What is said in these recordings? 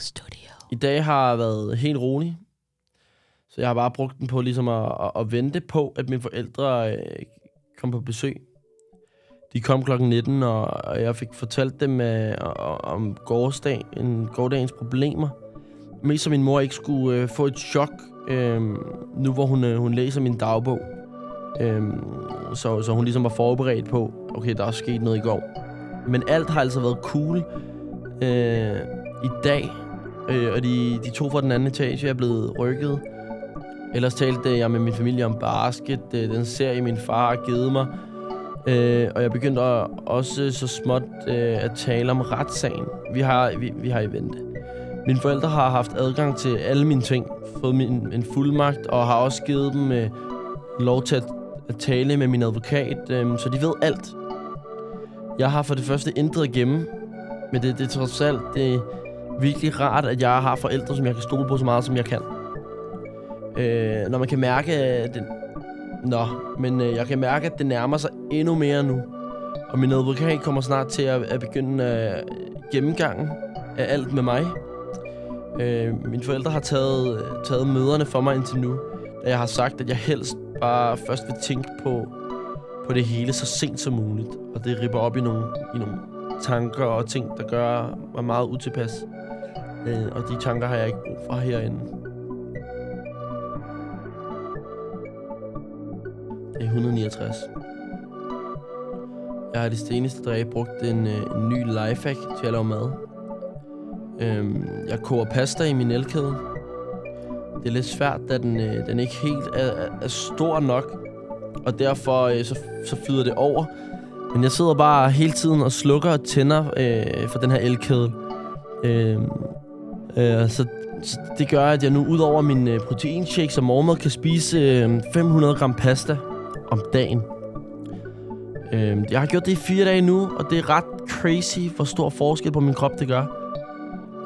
Studio. I dag har været helt rolig. Så jeg har bare brugt den på ligesom at, at, at vente på, at mine forældre øh, kom på besøg. De kom klokken 19, og, og jeg fik fortalt dem øh, om gårdsdag, en gårdagens problemer. Mest så min mor ikke skulle øh, få et chok, øh, nu hvor hun, øh, hun læser min dagbog. Øh, så, så hun ligesom var forberedt på, okay, der er sket noget i går. Men alt har altså været cool øh, i dag. Øh, og de, de to fra den anden etage er blevet rykket. Ellers talte jeg med min familie om basket, øh, den serie min far har givet mig. Øh, og jeg begyndte også så småt øh, at tale om retssagen. Vi har, vi, vi har i vente. Mine forældre har haft adgang til alle mine ting, fået min, en fuldmagt, og har også givet dem øh, lov til at, at tale med min advokat, øh, så de ved alt. Jeg har for det første intet at gemme, men det, det er trods alt det virkelig rart, at jeg har forældre, som jeg kan stole på så meget, som jeg kan. Øh, når man kan mærke, at det, Nå, men øh, jeg kan mærke, at det nærmer sig endnu mere nu. Og min advokat kommer snart til at, at begynde øh, gennemgangen af alt med mig. Øh, mine forældre har taget, taget møderne for mig indtil nu, da jeg har sagt, at jeg helst bare først vil tænke på, på det hele så sent som muligt. Og det ripper op i nogle, i nogle tanker og ting, der gør mig meget utilpas. Øh, og de tanker har jeg ikke brug for herinde. Det er 169. Jeg har de seneste dage brugt en, øh, en ny lifehack til at lave mad. Øhm, jeg koger pasta i min elkæde. Det er lidt svært, da den, øh, den ikke helt er, er stor nok. Og derfor øh, så, så flyder det over. Men jeg sidder bare hele tiden og slukker og tænder øh, for den her elkæde. Øh, øh, så, så det gør, at jeg nu ud over min øh, proteinshake og morgenmad kan spise øh, 500 gram pasta om dagen. Øh, jeg har gjort det i fire dage nu, og det er ret crazy, hvor stor forskel på min krop det gør.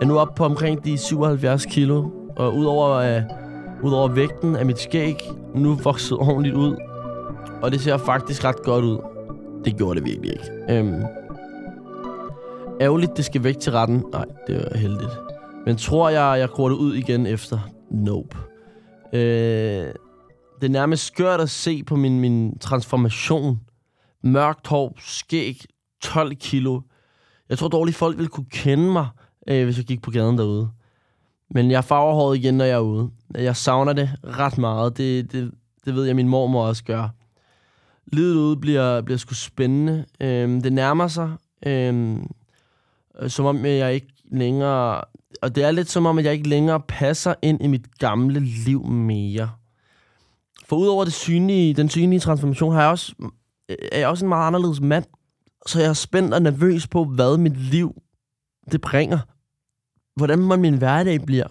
Jeg er nu oppe på omkring de 77 kilo, og udover, øh, udover vægten af mit skæg, nu vokset ordentligt ud. Og det ser faktisk ret godt ud. Det gjorde det virkelig ikke. Øhm, ærgerligt, det skal væk til retten. Nej, det er heldigt. Men tror jeg, jeg går det ud igen efter? Nope. Øh, det er nærmest skørt at se på min, min transformation. Mørkt hår, skæg, 12 kilo. Jeg tror dårligt, folk ville kunne kende mig, øh, hvis jeg gik på gaden derude. Men jeg farver håret igen, når jeg er ude. Jeg savner det ret meget. Det, det, det ved jeg, min mormor også gør. Livet ude bliver, bliver sgu spændende. Øhm, det nærmer sig, øhm, som om øh, jeg ikke længere... Og det er lidt som om, at jeg ikke længere passer ind i mit gamle liv mere. For udover det synlige, den synlige transformation, har jeg også, er jeg også en meget anderledes mand. Så jeg er spændt og nervøs på, hvad mit liv det bringer. Hvordan min hverdag bliver.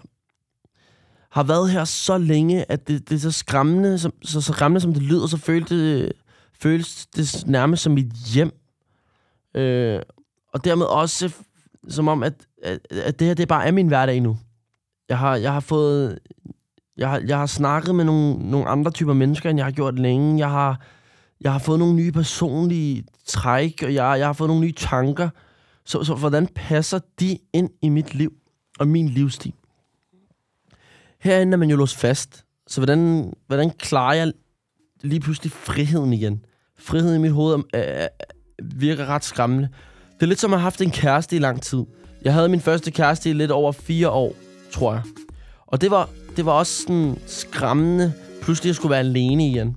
Har været her så længe, at det, det er så skræmmende, som, så, så skræmmende, som det lyder, så følte, det, føles det nærmest som mit hjem. Øh, og dermed også som om, at, at, at det her det bare er min hverdag nu. Jeg har, jeg har fået... Jeg har, jeg har snakket med nogle, nogle andre typer mennesker, end jeg har gjort længe. Jeg har, jeg har fået nogle nye personlige træk, og jeg, jeg har fået nogle nye tanker. Så, så hvordan passer de ind i mit liv og min livsstil? Herinde er man jo låst fast. Så hvordan, hvordan klarer jeg lige pludselig friheden igen? Friheden i mit hoved er, er, virker ret skræmmende. Det er lidt som at have haft en kæreste i lang tid. Jeg havde min første kæreste i lidt over fire år, tror jeg. Og det var, det var også sådan skræmmende, pludselig at skulle være alene igen.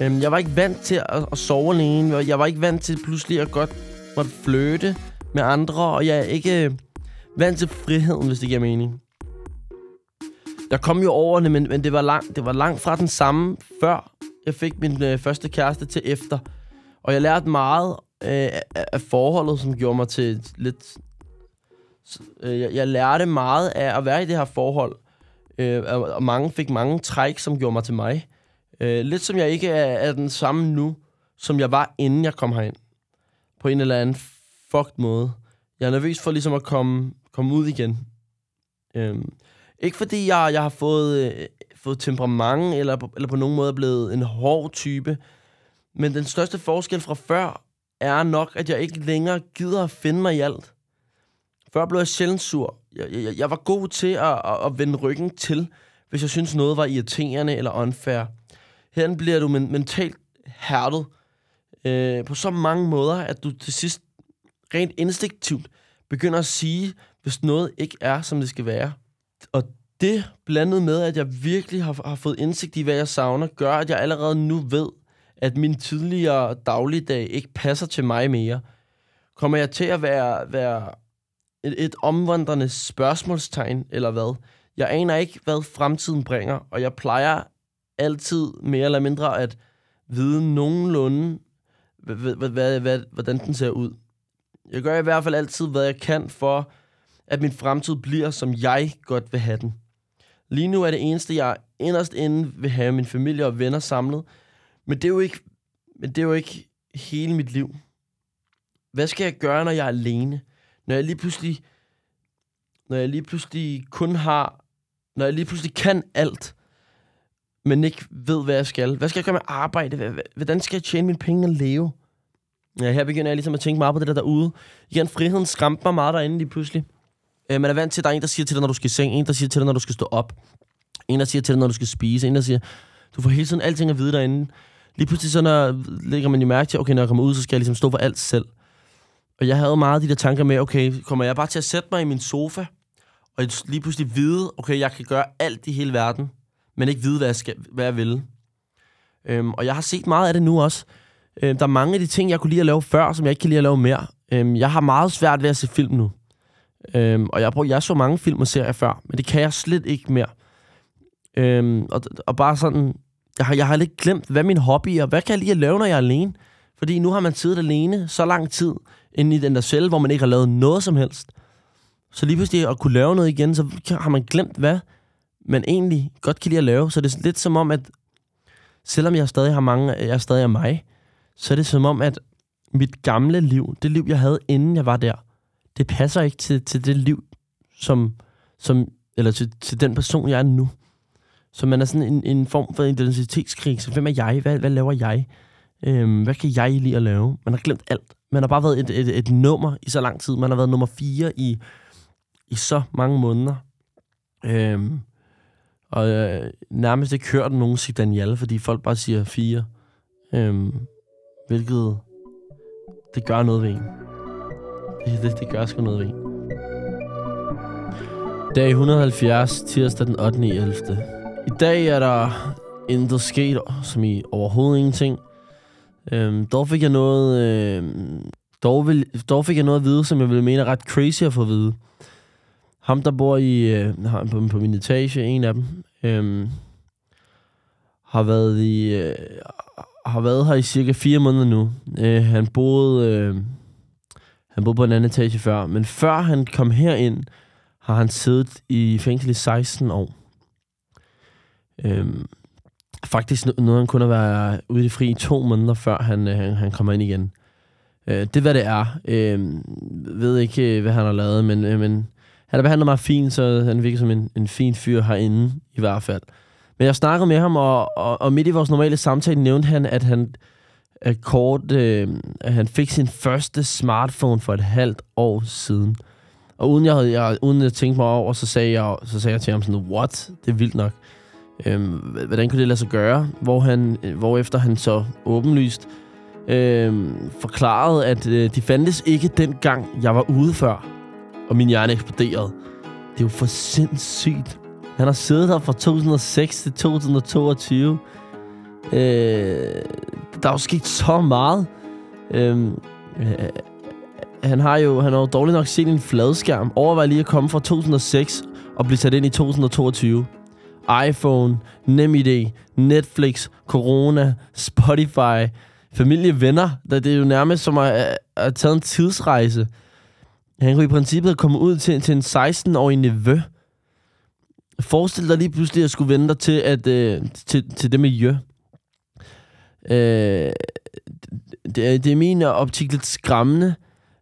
Øhm, jeg var ikke vant til at, at sove alene. Jeg var ikke vant til pludselig at godt måtte fløte med andre. Og jeg er ikke øh, vant til friheden, hvis det giver mening. Jeg kom jo over det, men, men det, var lang, det var langt fra den samme, før jeg fik min øh, første kæreste til efter. Og jeg lærte meget øh, af forholdet, som gjorde mig til lidt... Øh, jeg, jeg lærte meget af at være i det her forhold. Øh, og mange fik mange træk, som gjorde mig til mig. Øh, lidt som jeg ikke er, er den samme nu, som jeg var, inden jeg kom herind. På en eller anden fucked måde. Jeg er nervøs for ligesom at komme, komme ud igen. Øh, ikke fordi jeg, jeg har fået, øh, fået temperament, eller på, eller på nogen måde er blevet en hård type. Men den største forskel fra før, er nok, at jeg ikke længere gider at finde mig i alt. Før blev jeg sjældent sur. jeg, jeg, jeg var god til at, at, at vende ryggen til, hvis jeg synes noget var irriterende eller unfair. Her bliver du men, mentalt hærdet øh, på så mange måder, at du til sidst rent instinktivt begynder at sige, hvis noget ikke er, som det skal være. Og det, blandet med, at jeg virkelig har, har fået indsigt i, hvad jeg savner, gør, at jeg allerede nu ved, at min tidligere dagligdag ikke passer til mig mere. Kommer jeg til at være, være et, et omvandrende spørgsmålstegn, eller hvad? Jeg aner ikke, hvad fremtiden bringer, og jeg plejer altid mere eller mindre at vide nogenlunde, hvordan den ser ud. Jeg gør i hvert fald altid, hvad jeg kan for, at min fremtid bliver, som jeg godt vil have den. Lige nu er det eneste, jeg inderst inde vil have min familie og venner samlet. Men det er jo ikke, men det er jo ikke hele mit liv. Hvad skal jeg gøre, når jeg er alene? Når jeg lige pludselig, når jeg lige pludselig kun har, når jeg lige pludselig kan alt, men ikke ved, hvad jeg skal. Hvad skal jeg gøre med arbejde? Hvordan skal jeg tjene mine penge og leve? Ja, her begynder jeg ligesom at tænke meget på det der derude. Igen, friheden skræmte mig meget derinde lige pludselig. Øh, man er vant til, at der er en, der siger til dig, når du skal i seng. En, der siger til dig, når du skal stå op. En, der siger til dig, når du skal spise. En, der siger, du får hele tiden alting at vide derinde. Lige pludselig så når, lægger man jo mærke til, okay, når jeg kommer ud, så skal jeg ligesom stå for alt selv. Og jeg havde meget de der tanker med, okay, kommer jeg bare til at sætte mig i min sofa, og lige pludselig vide, okay, jeg kan gøre alt i hele verden, men ikke vide, hvad jeg, skal, hvad jeg vil. Øhm, og jeg har set meget af det nu også. Øhm, der er mange af de ting, jeg kunne lide at lave før, som jeg ikke kan lide at lave mere. Øhm, jeg har meget svært ved at se film nu. Øhm, og jeg, prøver, jeg så mange film og serier før, men det kan jeg slet ikke mere. Øhm, og, og bare sådan, jeg har, jeg har lidt glemt, hvad min hobby er. Hvad kan jeg lige at lave, når jeg er alene? Fordi nu har man siddet alene så lang tid inde i den der celle, hvor man ikke har lavet noget som helst. Så lige pludselig at kunne lave noget igen, så har man glemt, hvad man egentlig godt kan lide at lave. Så det er lidt som om, at selvom jeg stadig har mange, jeg stadig er mig, så er det som om, at mit gamle liv, det liv, jeg havde, inden jeg var der, det passer ikke til, til det liv, som, som, eller til, til den person, jeg er nu. Så man er sådan en, en form for identitetskrig. Så hvem er jeg? Hvad, hvad laver jeg? Øhm, hvad kan jeg lide at lave? Man har glemt alt. Man har bare været et, et, et nummer i så lang tid. Man har været nummer fire i, i så mange måneder. Øhm, og øh, nærmest ikke hørt nogen sige Daniel, fordi folk bare siger fire. Øhm, hvilket det gør noget ved en. Det, det, det gør sgu noget ved en. Dag 170, tirsdag den 8. 11. I dag er der intet sket, som i overhovedet ingenting. Øhm, dog fik jeg noget... Øhm, dog, vil, dog fik jeg noget at vide, som jeg ville mene er ret crazy at få at vide. Ham, der bor i, øh, på, på min etage, en af dem, øhm, har været i... Øh, har været her i cirka 4 måneder nu. Øh, han boede... Øh, han boede på en anden etage før, men før han kom herind, har han siddet i fængsel i 16 år. Øhm, faktisk noget, han kun har været ude i fri i to måneder, før han, øh, han, han kommer ind igen. Øh, det er, hvad det er. Øh, ved ikke, øh, hvad han har lavet, men, øh, men han har behandlet mig fint, så han virker som en, en fin fyr herinde, i hvert fald. Men jeg snakkede med ham, og, og, og midt i vores normale samtale nævnte han, at han at kort, øh, at han fik sin første smartphone for et halvt år siden. Og uden jeg, havde, jeg, uden jeg tænkte mig over, så sagde jeg, så sagde jeg til ham sådan, what? Det er vildt nok. Øhm, hvordan kunne det lade sig gøre? Hvor, han, øh, hvor efter han så åbenlyst øhm, forklarede, at øh, de fandtes ikke dengang, jeg var ude før, og min hjerne eksploderede. Det er jo for sindssygt. Han har siddet her fra 2006 til 2022. Øh, der er jo sket så meget. Øhm, øh, øh, han har jo han har jo dårligt nok set en fladskærm. Overvej lige at komme fra 2006 og blive sat ind i 2022 iPhone, NemID, Netflix, Corona, Spotify, familie, venner. Det er jo nærmest som at have taget en tidsrejse. Han kunne i princippet komme ud til, til en 16-årig nevø. Forestil dig lige pludselig at skulle vente dig til, at, øh, til, til det miljø. Øh, det, er, det er min optik lidt skræmmende.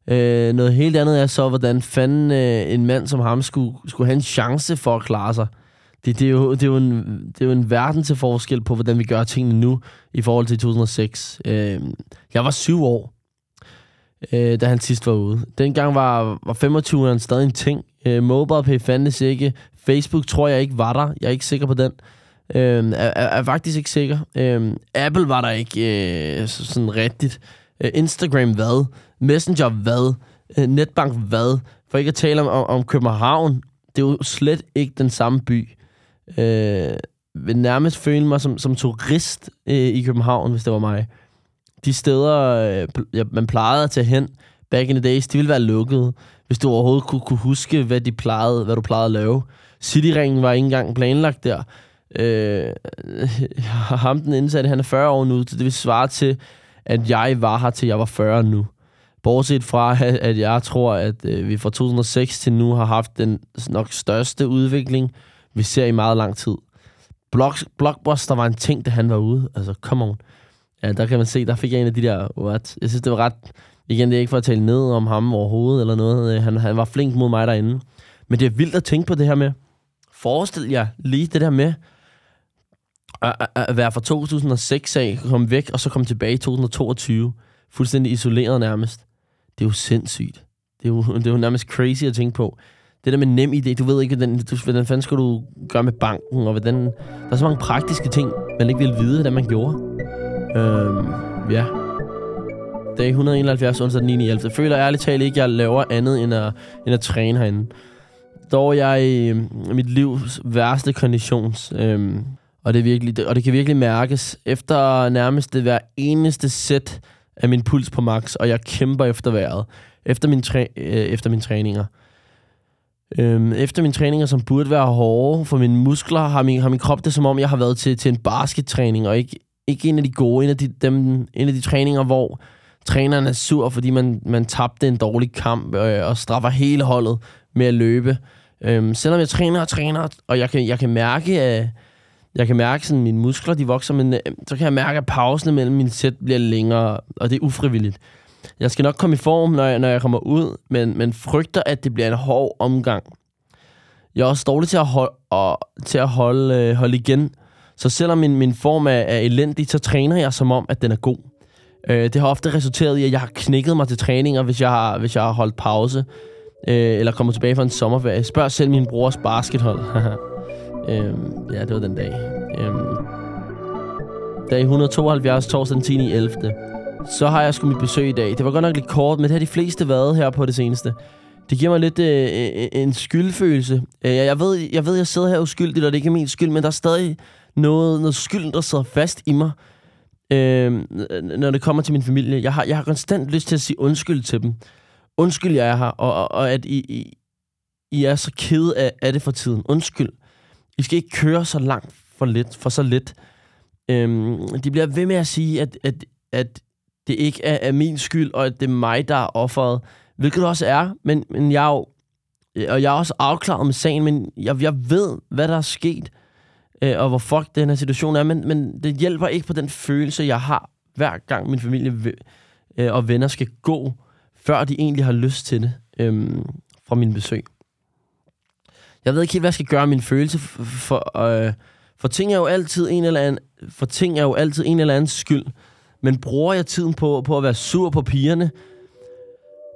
Øh, noget helt andet er så, hvordan fanden øh, en mand som ham skulle, skulle have en chance for at klare sig det, det, er jo, det, er jo en, det er jo en verden til forskel på, hvordan vi gør tingene nu i forhold til 2006. Øh, jeg var syv år. øh, da han sidst var ude. Dengang var, var 25'eren stadig en ting. Øh, MobilePay fandtes ikke. Facebook tror jeg ikke var der. Jeg er ikke sikker på den. Øh, er, er, faktisk ikke sikker. Øh, Apple var der ikke øh, sådan rigtigt. Øh, Instagram hvad? Messenger hvad? Øh, Netbank hvad? For ikke at tale om, om, om København. Det er jo slet ikke den samme by. Øh, vil nærmest føle mig som, som turist øh, i København, hvis det var mig. De steder, øh, ja, man plejede at tage hen back in the days, de ville være lukkede, hvis du overhovedet kunne, kunne huske, hvad, de plejede, hvad du plejede at lave. Cityringen var ikke engang planlagt der. Øh, ham, den indsatte, han er 40 år nu, så det vil svare til, at jeg var her til jeg var 40 nu. Bortset fra, at jeg tror, at øh, vi fra 2006 til nu har haft den nok største udvikling, vi ser i meget lang tid. Block, Blockbuster var en ting, da han var ude. Altså, come on. Ja, der kan man se, der fik jeg en af de der, what? Jeg synes, det var ret... Igen, det er ikke for at tale ned om ham overhovedet eller noget. Øh, han, han var flink mod mig derinde. Men det er vildt at tænke på det her med. Forestil jer lige det der med at, at, at være fra 2006 af, komme væk, og så komme tilbage i 2022. Fuldstændig isoleret nærmest. Det er jo sindssygt. Det er jo, det er jo nærmest crazy at tænke på det der med nem idé, du ved ikke, hvordan, du, hvordan fanden skal du gøre med banken, og hvordan... Der er så mange praktiske ting, man ikke vil vide, hvordan man gjorde. Øhm, ja. Dag 171, onsdag den 9. 11. Jeg føler ærligt talt ikke, at jeg laver andet end at, end at træne herinde. Dog er jeg i øh, mit livs værste konditions. Øhm, og, det er virkelig, og det kan virkelig mærkes efter nærmest det hver eneste sæt af min puls på max, og jeg kæmper efter vejret. Efter, min træ, øh, efter mine træninger. Øhm, efter mine træninger, som burde være hårde for mine muskler, har min, har min krop det som om, jeg har været til, til en baskettræning, og ikke, ikke en af de gode, en af de, dem, en af de træninger, hvor træneren er sur, fordi man, man tabte en dårlig kamp, øh, og straffer hele holdet med at løbe. Øhm, selvom jeg træner og træner, og jeg kan, jeg kan mærke, at jeg kan mærke, at mine muskler de vokser, men øh, så kan jeg mærke, at pausen mellem mine sæt bliver længere, og det er ufrivilligt. Jeg skal nok komme i form, når jeg, når jeg kommer ud, men, men frygter, at det bliver en hård omgang. Jeg er også dårlig til at holde, og, til at holde, øh, holde igen. Så selvom min, min form er, er elendig, så træner jeg som om, at den er god. Øh, det har ofte resulteret i, at jeg har knækket mig til træninger, hvis jeg har, hvis jeg har holdt pause. Øh, eller kommer tilbage fra en sommerferie. Spørg selv min brors baskethold. øh, ja, det var den dag. Øh, dag 172, torsdag den 10 så har jeg sgu mit besøg i dag. Det var godt nok lidt kort, men det har de fleste været her på det seneste. Det giver mig lidt øh, en skyldfølelse. Øh, jeg ved, jeg ved, jeg sidder her uskyldigt, og det er ikke min skyld, men der er stadig noget, noget skyld, der sidder fast i mig, øh, når det kommer til min familie. Jeg har, jeg har konstant lyst til at sige undskyld til dem. Undskyld, jeg er her, og, og, og at I, I, I er så kede af, af det for tiden. Undskyld. I skal ikke køre så langt for lidt, for så lidt. Øh, de bliver ved med at sige, at, at, at det ikke er, er min skyld, og at det er mig, der er offeret. Hvilket også er, men, men jeg er jo, øh, og jeg er også afklaret med sagen, men jeg, jeg ved, hvad der er sket, øh, og hvor fuck den her situation er, men, men det hjælper ikke på den følelse, jeg har, hver gang min familie øh, og venner skal gå, før de egentlig har lyst til det øh, fra min besøg. Jeg ved ikke helt, hvad jeg skal gøre min følelse, for, for, øh, for ting er jo altid en eller anden, for ting er jo altid en eller anden skyld. Men bruger jeg tiden på, på at være sur på pigerne,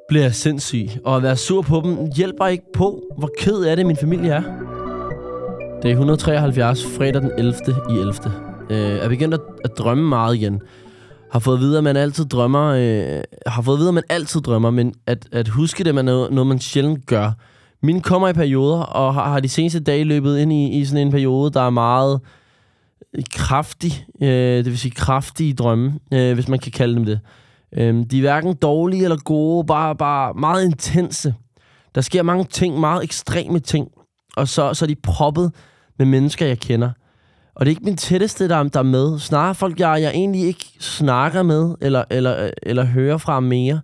bliver jeg sindssyg. Og at være sur på dem hjælper ikke på, hvor ked af det min familie er. Det er 173, fredag den 11. i 11. Øh, jeg er begyndt at, at drømme meget igen. Har fået at vide, at man altid drømmer. Øh, har fået at vide, at man altid drømmer, men at, at huske det er noget, noget, man sjældent gør. Min kommer i perioder, og har, har de seneste dage løbet ind i, i sådan en periode, der er meget kraftig, øh, det vil sige kraftige drømme, øh, hvis man kan kalde dem det. Øh, de er hverken dårlige eller gode, bare, bare meget intense. Der sker mange ting, meget ekstreme ting, og så, så er de proppet med mennesker, jeg kender. Og det er ikke min tætteste, der, der er med. Snarere folk, jeg, jeg egentlig ikke snakker med, eller, eller, eller hører fra mere.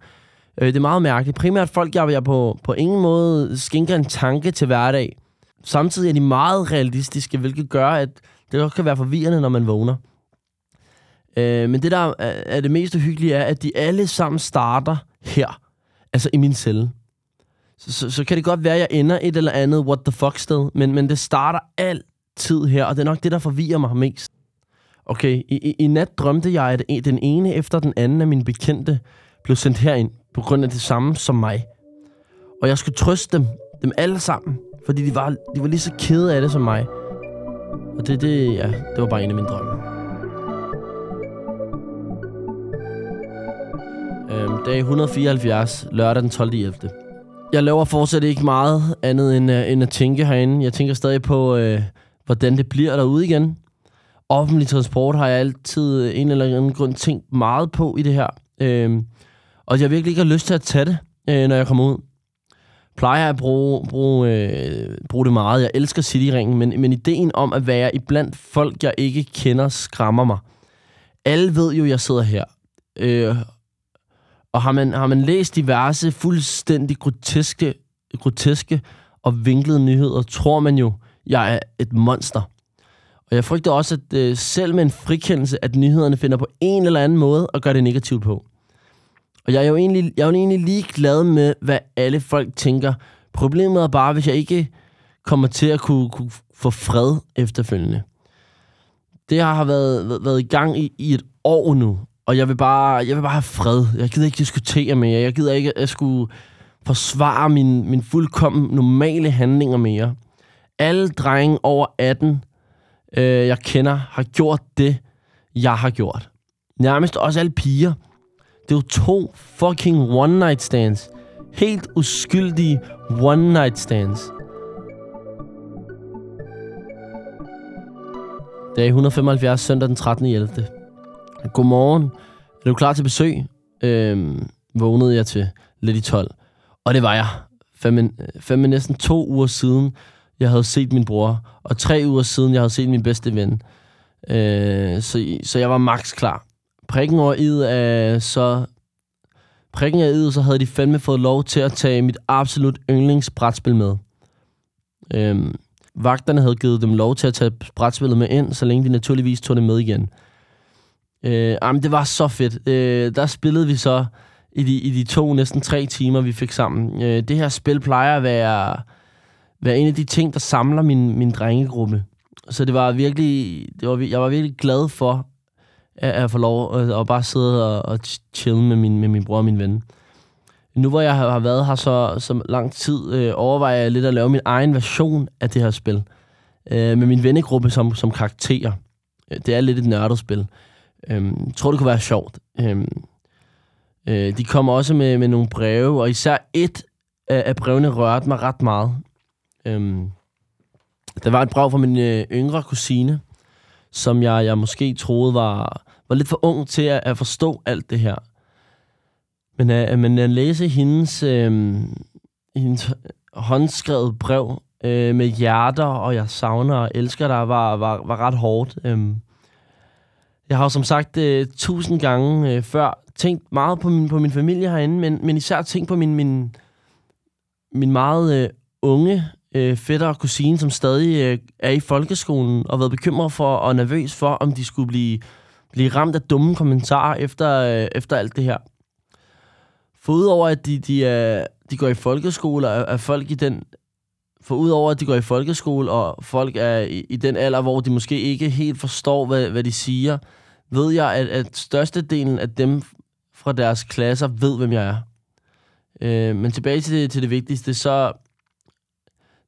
Øh, det er meget mærkeligt. Primært folk, jeg, jeg på, på ingen måde skænker en tanke til hverdag. Samtidig er de meget realistiske, hvilket gør, at det også kan være forvirrende, når man vågner. Øh, men det, der er det mest hyggelige, er, at de alle sammen starter her. Altså i min celle. Så, så, så kan det godt være, at jeg ender et eller andet what the fuck sted, men, men det starter altid her, og det er nok det, der forvirrer mig mest. Okay, i, i, i nat drømte jeg, at den ene efter den anden af mine bekendte blev sendt herind på grund af det samme som mig. Og jeg skulle trøste dem, dem alle sammen, fordi de var, de var lige så kede af det som mig. Og det, det, ja, det var bare en af mine drømme. Øhm, dag 174, lørdag den 12. 11. Jeg laver fortsat ikke meget andet end, uh, end at tænke herinde. Jeg tænker stadig på, øh, hvordan det bliver derude igen. Offentlig transport har jeg altid øh, en eller anden grund tænkt meget på i det her. Øhm, og jeg virkelig ikke har lyst til at tage det, øh, når jeg kommer ud. Plejer at bruge, bruge, øh, bruge det meget. Jeg elsker Cityringen, men, men ideen om at være iblandt folk, jeg ikke kender, skræmmer mig. Alle ved jo, jeg sidder her. Øh, og har man, har man læst diverse fuldstændig groteske, groteske og vinklede nyheder, tror man jo, jeg er et monster. Og jeg frygter også, at øh, selv med en frikendelse, at nyhederne finder på en eller anden måde at gøre det negativt på. Og jeg er jo egentlig, jeg er jo egentlig lige glad med, hvad alle folk tænker. Problemet er bare, hvis jeg ikke kommer til at kunne, kunne få fred efterfølgende. Det har været, været, været i gang i, i et år nu, og jeg vil bare, jeg vil bare have fred. Jeg gider ikke diskutere mere. Jeg gider ikke, at jeg skulle forsvare min, min fuldkommen normale handlinger mere. Alle drenge over 18, øh, jeg kender, har gjort det, jeg har gjort. Nærmest også alle piger. Det er jo to fucking one-night stands. Helt uskyldige one-night stands. Dag 175, søndag den 13. 11. Godmorgen. Er du klar til besøg? Øhm, vågnede jeg til lidt i 12. Og det var jeg. Fem, øh, fem næsten to uger siden, jeg havde set min bror. Og tre uger siden, jeg havde set min bedste ven. Øh, så, så jeg var max klar. Prikken over id af øh, så... Prikken af id, så havde de fandme fået lov til at tage mit absolut yndlingsbrætspil med. Øhm, vagterne havde givet dem lov til at tage brætspillet med ind, så længe de naturligvis tog det med igen. Øh, jamen, det var så fedt. Øh, der spillede vi så i de, i de to, næsten tre timer, vi fik sammen. Øh, det her spil plejer at være, være en af de ting, der samler min, min drengegruppe. Så det var virkelig, det var, jeg var virkelig glad for at, at få lov at, at bare sidde og, og chille med min, med min bror og min ven. Nu hvor jeg har været her så, så lang tid, øh, overvejer jeg lidt at lave min egen version af det her spil. Øh, med min vennegruppe som, som karakterer. Øh, det er lidt et nørdet spil. Øh, tror, det kunne være sjovt. Øhm, øh, de kommer også med, med nogle breve, og især et af, af brevene rørte mig ret meget. Øhm, der var et brev fra min øh, yngre kusine, som jeg, jeg måske troede var, var lidt for ung til at, at forstå alt det her. Men, øh, men at læse hendes, øh, hendes håndskrevet brev øh, med hjerter, og jeg savner og elsker dig, var, var, var ret hårdt. Øh, jeg har jo som sagt øh, tusind gange øh, før tænkt meget på min, på min familie herinde, men, men især tænkt på min, min, min meget øh, unge øh, fætter og kusine, som stadig øh, er i folkeskolen, og været bekymret for og nervøs for, om de skulle blive, blive ramt af dumme kommentarer efter, øh, efter alt det her. For udover at de, de, er, de går i folkeskole, og er folk i den for udover at de går i folkeskole, og folk er i, i den alder, hvor de måske ikke helt forstår, hvad, hvad de siger, ved jeg, at, at størstedelen af dem fra deres klasser ved, hvem jeg er. Øh, men tilbage til det, til det vigtigste, så,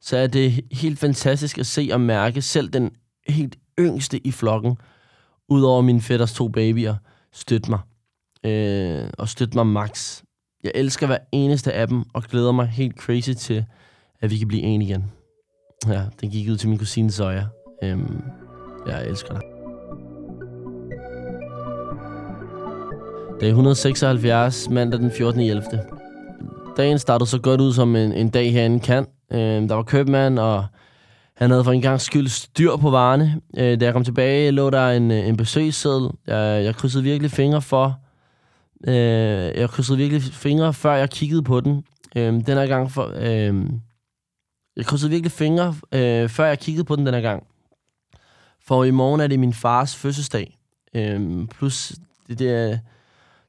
så er det helt fantastisk at se og mærke selv den helt yngste i flokken, udover min fætters to babyer, støtte mig. Øh, og støtte mig max. Jeg elsker hver eneste af dem, og glæder mig helt crazy til, at vi kan blive en igen. Ja, den gik ud til min kusine Zoya. Øhm, jeg elsker dig. Dag 176, mandag den 14.11. Dagen startede så godt ud, som en, en dag herinde kan. Øh, der var købmand, og han havde for en gang skyld styr på varerne. Øh, da jeg kom tilbage, lå der en, øh, en besøgsseddel. Jeg, jeg krydsede virkelig fingre for. Øh, jeg krydsede virkelig fingre, før jeg kiggede på den. Øh, den her gang for... Øh, jeg krydsede virkelig fingre, øh, før jeg kiggede på den den her gang. For i morgen er det min fars fødselsdag. Øh, plus, det, det, er,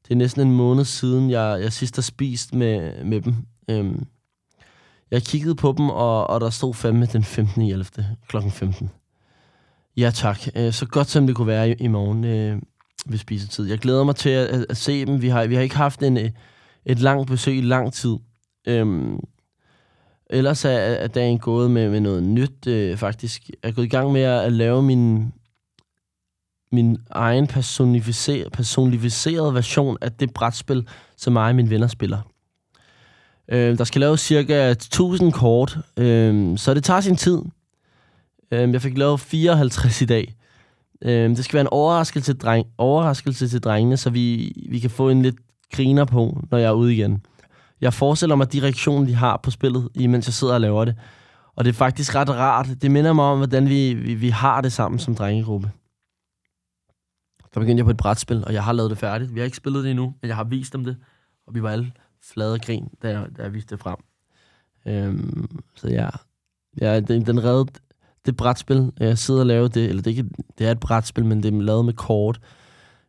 det er næsten en måned siden, jeg, jeg sidst har spist med, med dem. Øh, jeg kiggede på dem, og, og der stod fandme den 15. 11. kl. 15. Ja tak. Øh, så godt som det kunne være i, i morgen. Øh, ved spisetid. Jeg glæder mig til at, at, at se dem. Vi har, vi har ikke haft en, øh, et langt besøg i lang tid. Øhm, ellers er, er dagen gået med, med noget nyt, øh, faktisk. Jeg er gået i gang med at, at lave min, min egen personificer, personificerede version af det brætspil, som mig og mine venner spiller. Øh, der skal laves cirka 1000 kort, øh, så det tager sin tid. Øh, jeg fik lavet 54 i dag. Øh, det skal være en overraskelse til, dreng, overraskelse til drengene, så vi, vi kan få en lidt griner på, når jeg er ude igen. Jeg forestiller mig de reaktioner, de har på spillet, imens jeg sidder og laver det. Og det er faktisk ret rart. Det minder mig om, hvordan vi, vi, vi har det sammen som drengegruppe. Der begyndte jeg på et brætspil, og jeg har lavet det færdigt. Vi har ikke spillet det endnu, men jeg har vist dem det. Og vi var alle flade grin, da jeg, da jeg viste det frem. Øhm, så ja, ja den, den redde det brætspil, jeg sidder og laver det, eller det ikke, det er et brætspil, men det er lavet med kort.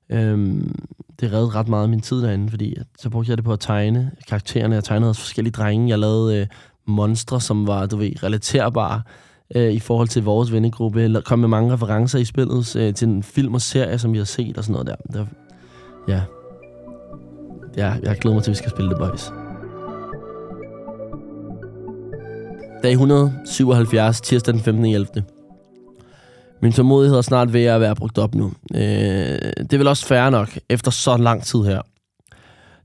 Øhm, det reddede ret meget af min tid derinde, fordi så brugte jeg det på at tegne karaktererne. Jeg tegnede også forskellige drenge. Jeg lavede øh, monstre, som var, du ved, relaterbare øh, i forhold til vores vennegruppe. Jeg kom med mange referencer i spillet øh, til en film og serie, som vi har set og sådan noget der. der ja ja, jeg glæder mig til, at vi skal spille det, boys. Dag 177, tirsdag den 15. 11. Min tålmodighed er snart ved at være brugt op nu. Øh, det er vel også fair nok, efter så lang tid her.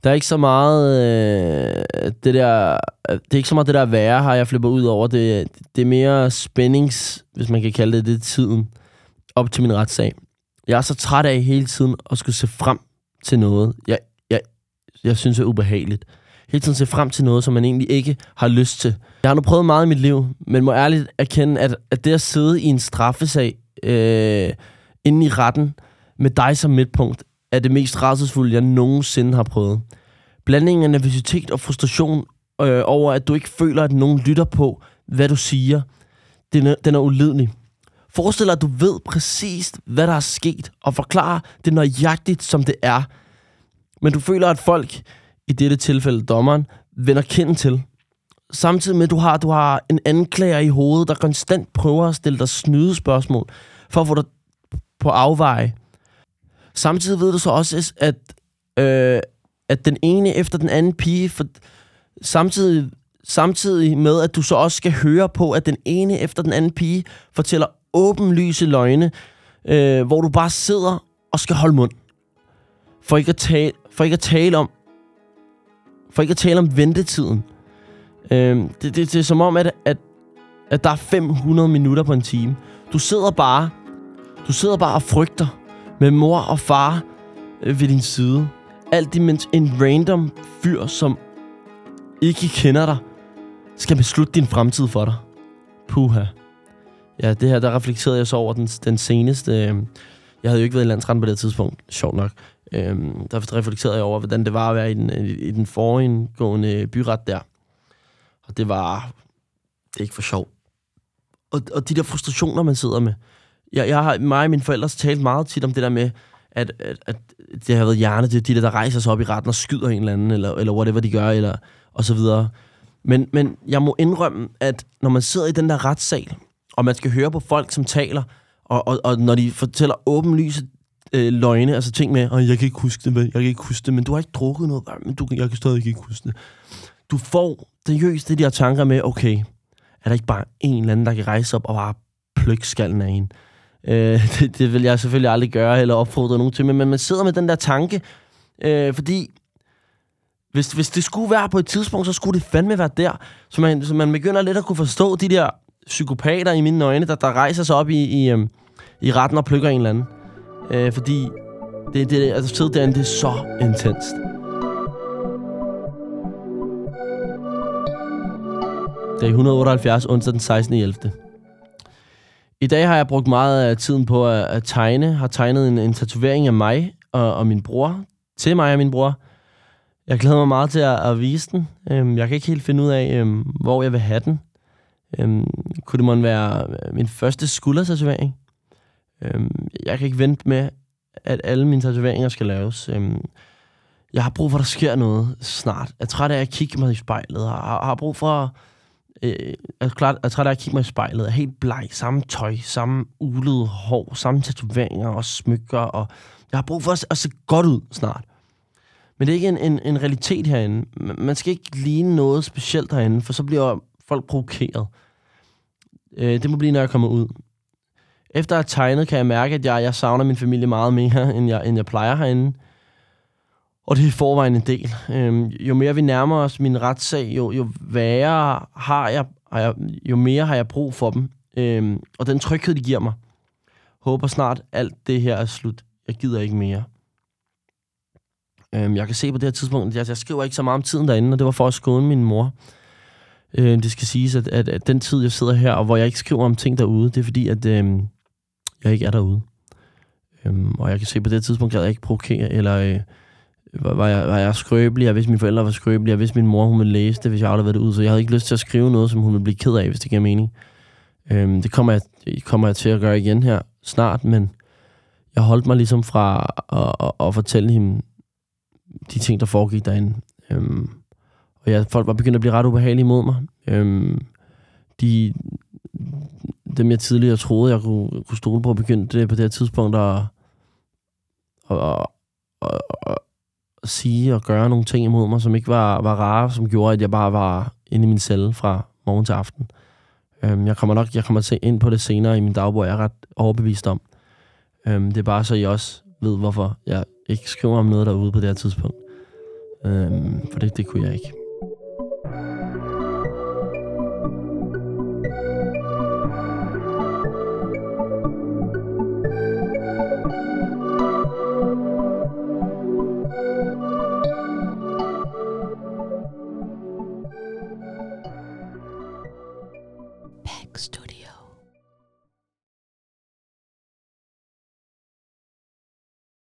Der er ikke så meget øh, det der... Det er ikke så meget det der være, har jeg flipper ud over. Det, det er mere spændings, hvis man kan kalde det det, tiden op til min retssag. Jeg er så træt af hele tiden at skulle se frem til noget, jeg, jeg, synes er ubehageligt. Hele tiden se frem til noget, som man egentlig ikke har lyst til. Jeg har nu prøvet meget i mit liv, men må ærligt erkende, at, at det at sidde i en straffesag øh, inde i retten med dig som midtpunkt, er det mest rædselsfulde, jeg nogensinde har prøvet. Blandingen af nervøsitet og frustration øh, over, at du ikke føler, at nogen lytter på, hvad du siger, den er, den er ulidelig. Forestil dig, at du ved præcis, hvad der er sket, og forklare det nøjagtigt, som det er. Men du føler, at folk, i dette tilfælde dommeren, vender kinden til. Samtidig med, at du har, du har en anklager i hovedet, der konstant prøver at stille dig snyde spørgsmål, for at få dig på afveje. Samtidig ved du så også, at, øh, at den ene efter den anden pige, for, samtidig, samtidig med, at du så også skal høre på, at den ene efter den anden pige fortæller åbenlyse løgne, øh, hvor du bare sidder og skal holde mund. For ikke at tale, for ikke at tale om for ikke at tale om ventetiden. Øh, det, det, det er som om, at, at, at der er 500 minutter på en time. Du sidder bare, du sidder bare og frygter med mor og far øh, ved din side. Alt imens en random fyr, som ikke kender dig, skal beslutte din fremtid for dig. Puha. Ja, det her, der reflekterede jeg så over den, den seneste... Øh, jeg havde jo ikke været i landsretten på det tidspunkt, sjovt nok. Øh, der reflekterede jeg over, hvordan det var at være i den, i den forindgående byret der. Og det var... Det er ikke for sjov. Og, og de der frustrationer, man sidder med. Jeg, jeg har, mig og mine forældre talt meget tit om det der med, at, at, at det har været hjerne, det de der, der rejser sig op i retten og skyder en eller anden, eller, eller whatever de gør, eller, og så videre. Men, men jeg må indrømme, at når man sidder i den der retssal, og man skal høre på folk, som taler, og, og, og når de fortæller åbenlyse øh, løgne, altså ting med, og jeg kan ikke huske det, jeg kan ikke huske det, men du har ikke drukket noget, men du, jeg kan stadig ikke huske det. Du får seriøst det der tanker med, okay, er der ikke bare en eller anden, der kan rejse op og bare plukke skallen af en? Øh, det, det vil jeg selvfølgelig aldrig gøre eller opfordre nogen til, men man sidder med den der tanke, øh, fordi hvis, hvis det skulle være på et tidspunkt, så skulle det fandme være der. Så man, så man begynder lidt at kunne forstå de der psykopater i mine øjne, der, der rejser sig op i, i, øhm, i retten og plukker en eller anden. Øh, fordi det, det, altså, sidde derinde, det er så intenst. Dag 178, onsdag den 16. 11. I dag har jeg brugt meget af tiden på at, at tegne. Har tegnet en, en tatovering af mig og, og min bror. Til mig og min bror. Jeg glæder mig meget til at, at vise den. Øhm, jeg kan ikke helt finde ud af, øhm, hvor jeg vil have den. Øhm, kunne det måske være øh, min første skuldertatovering? Øhm, jeg kan ikke vente med, at alle mine tatoveringer skal laves. Øhm, jeg har brug for, at der sker noget snart. Jeg er træt af at kigge mig i spejlet. Jeg har, har brug for Øh, jeg er klart, jeg er træt af at kigge mig i spejlet. Jeg er helt bleg. Samme tøj, samme ulede hår, samme tatoveringer og smykker. Og jeg har brug for at, at se godt ud snart. Men det er ikke en, en, en realitet herinde. Man skal ikke ligne noget specielt herinde, for så bliver folk provokeret. Øh, det må blive, når jeg kommer ud. Efter at have tegnet, kan jeg mærke, at jeg, jeg savner min familie meget mere, end jeg, end jeg plejer herinde. Og det er i forvejen en del. Øhm, jo mere vi nærmer os min retssag, jo, jo værre har jeg, har jeg, jo mere har jeg brug for dem. Øhm, og den tryghed, de giver mig. Håber snart, alt det her er slut. Jeg gider ikke mere. Øhm, jeg kan se på det her tidspunkt, at jeg, jeg skriver ikke så meget om tiden derinde, og det var for at skåne min mor. Øhm, det skal siges, at, at, at den tid, jeg sidder her, og hvor jeg ikke skriver om ting derude, det er fordi, at øhm, jeg ikke er derude. Øhm, og jeg kan se på det tidspunkt, gad jeg ikke provokere, eller øh, var, jeg, var jeg skrøbelig, jeg vidste, mine forældre var skrøbelige, jeg vidste, min mor hun ville læse det, hvis jeg afleverede det ud, så jeg havde ikke lyst til at skrive noget, som hun ville blive ked af, hvis det giver mening. Øhm, det kommer jeg, kommer jeg til at gøre igen her snart, men jeg holdt mig ligesom fra at, at, at fortælle hende de ting, der foregik derinde. Øhm, og ja, folk var begyndt at blive ret ubehagelige mod mig. Øhm, de, dem, jeg tidligere troede, jeg kunne, kunne stole på, begyndte på det her tidspunkt at, at, at, at, at sige og gøre nogle ting imod mig, som ikke var, var rare, som gjorde, at jeg bare var inde i min celle fra morgen til aften. Øhm, jeg kommer nok jeg kommer til ind på det senere i min dagbog, jeg er ret overbevist om. Øhm, det er bare så, I også ved, hvorfor jeg ikke skriver om noget derude på det her tidspunkt. Øhm, for det, det kunne jeg ikke.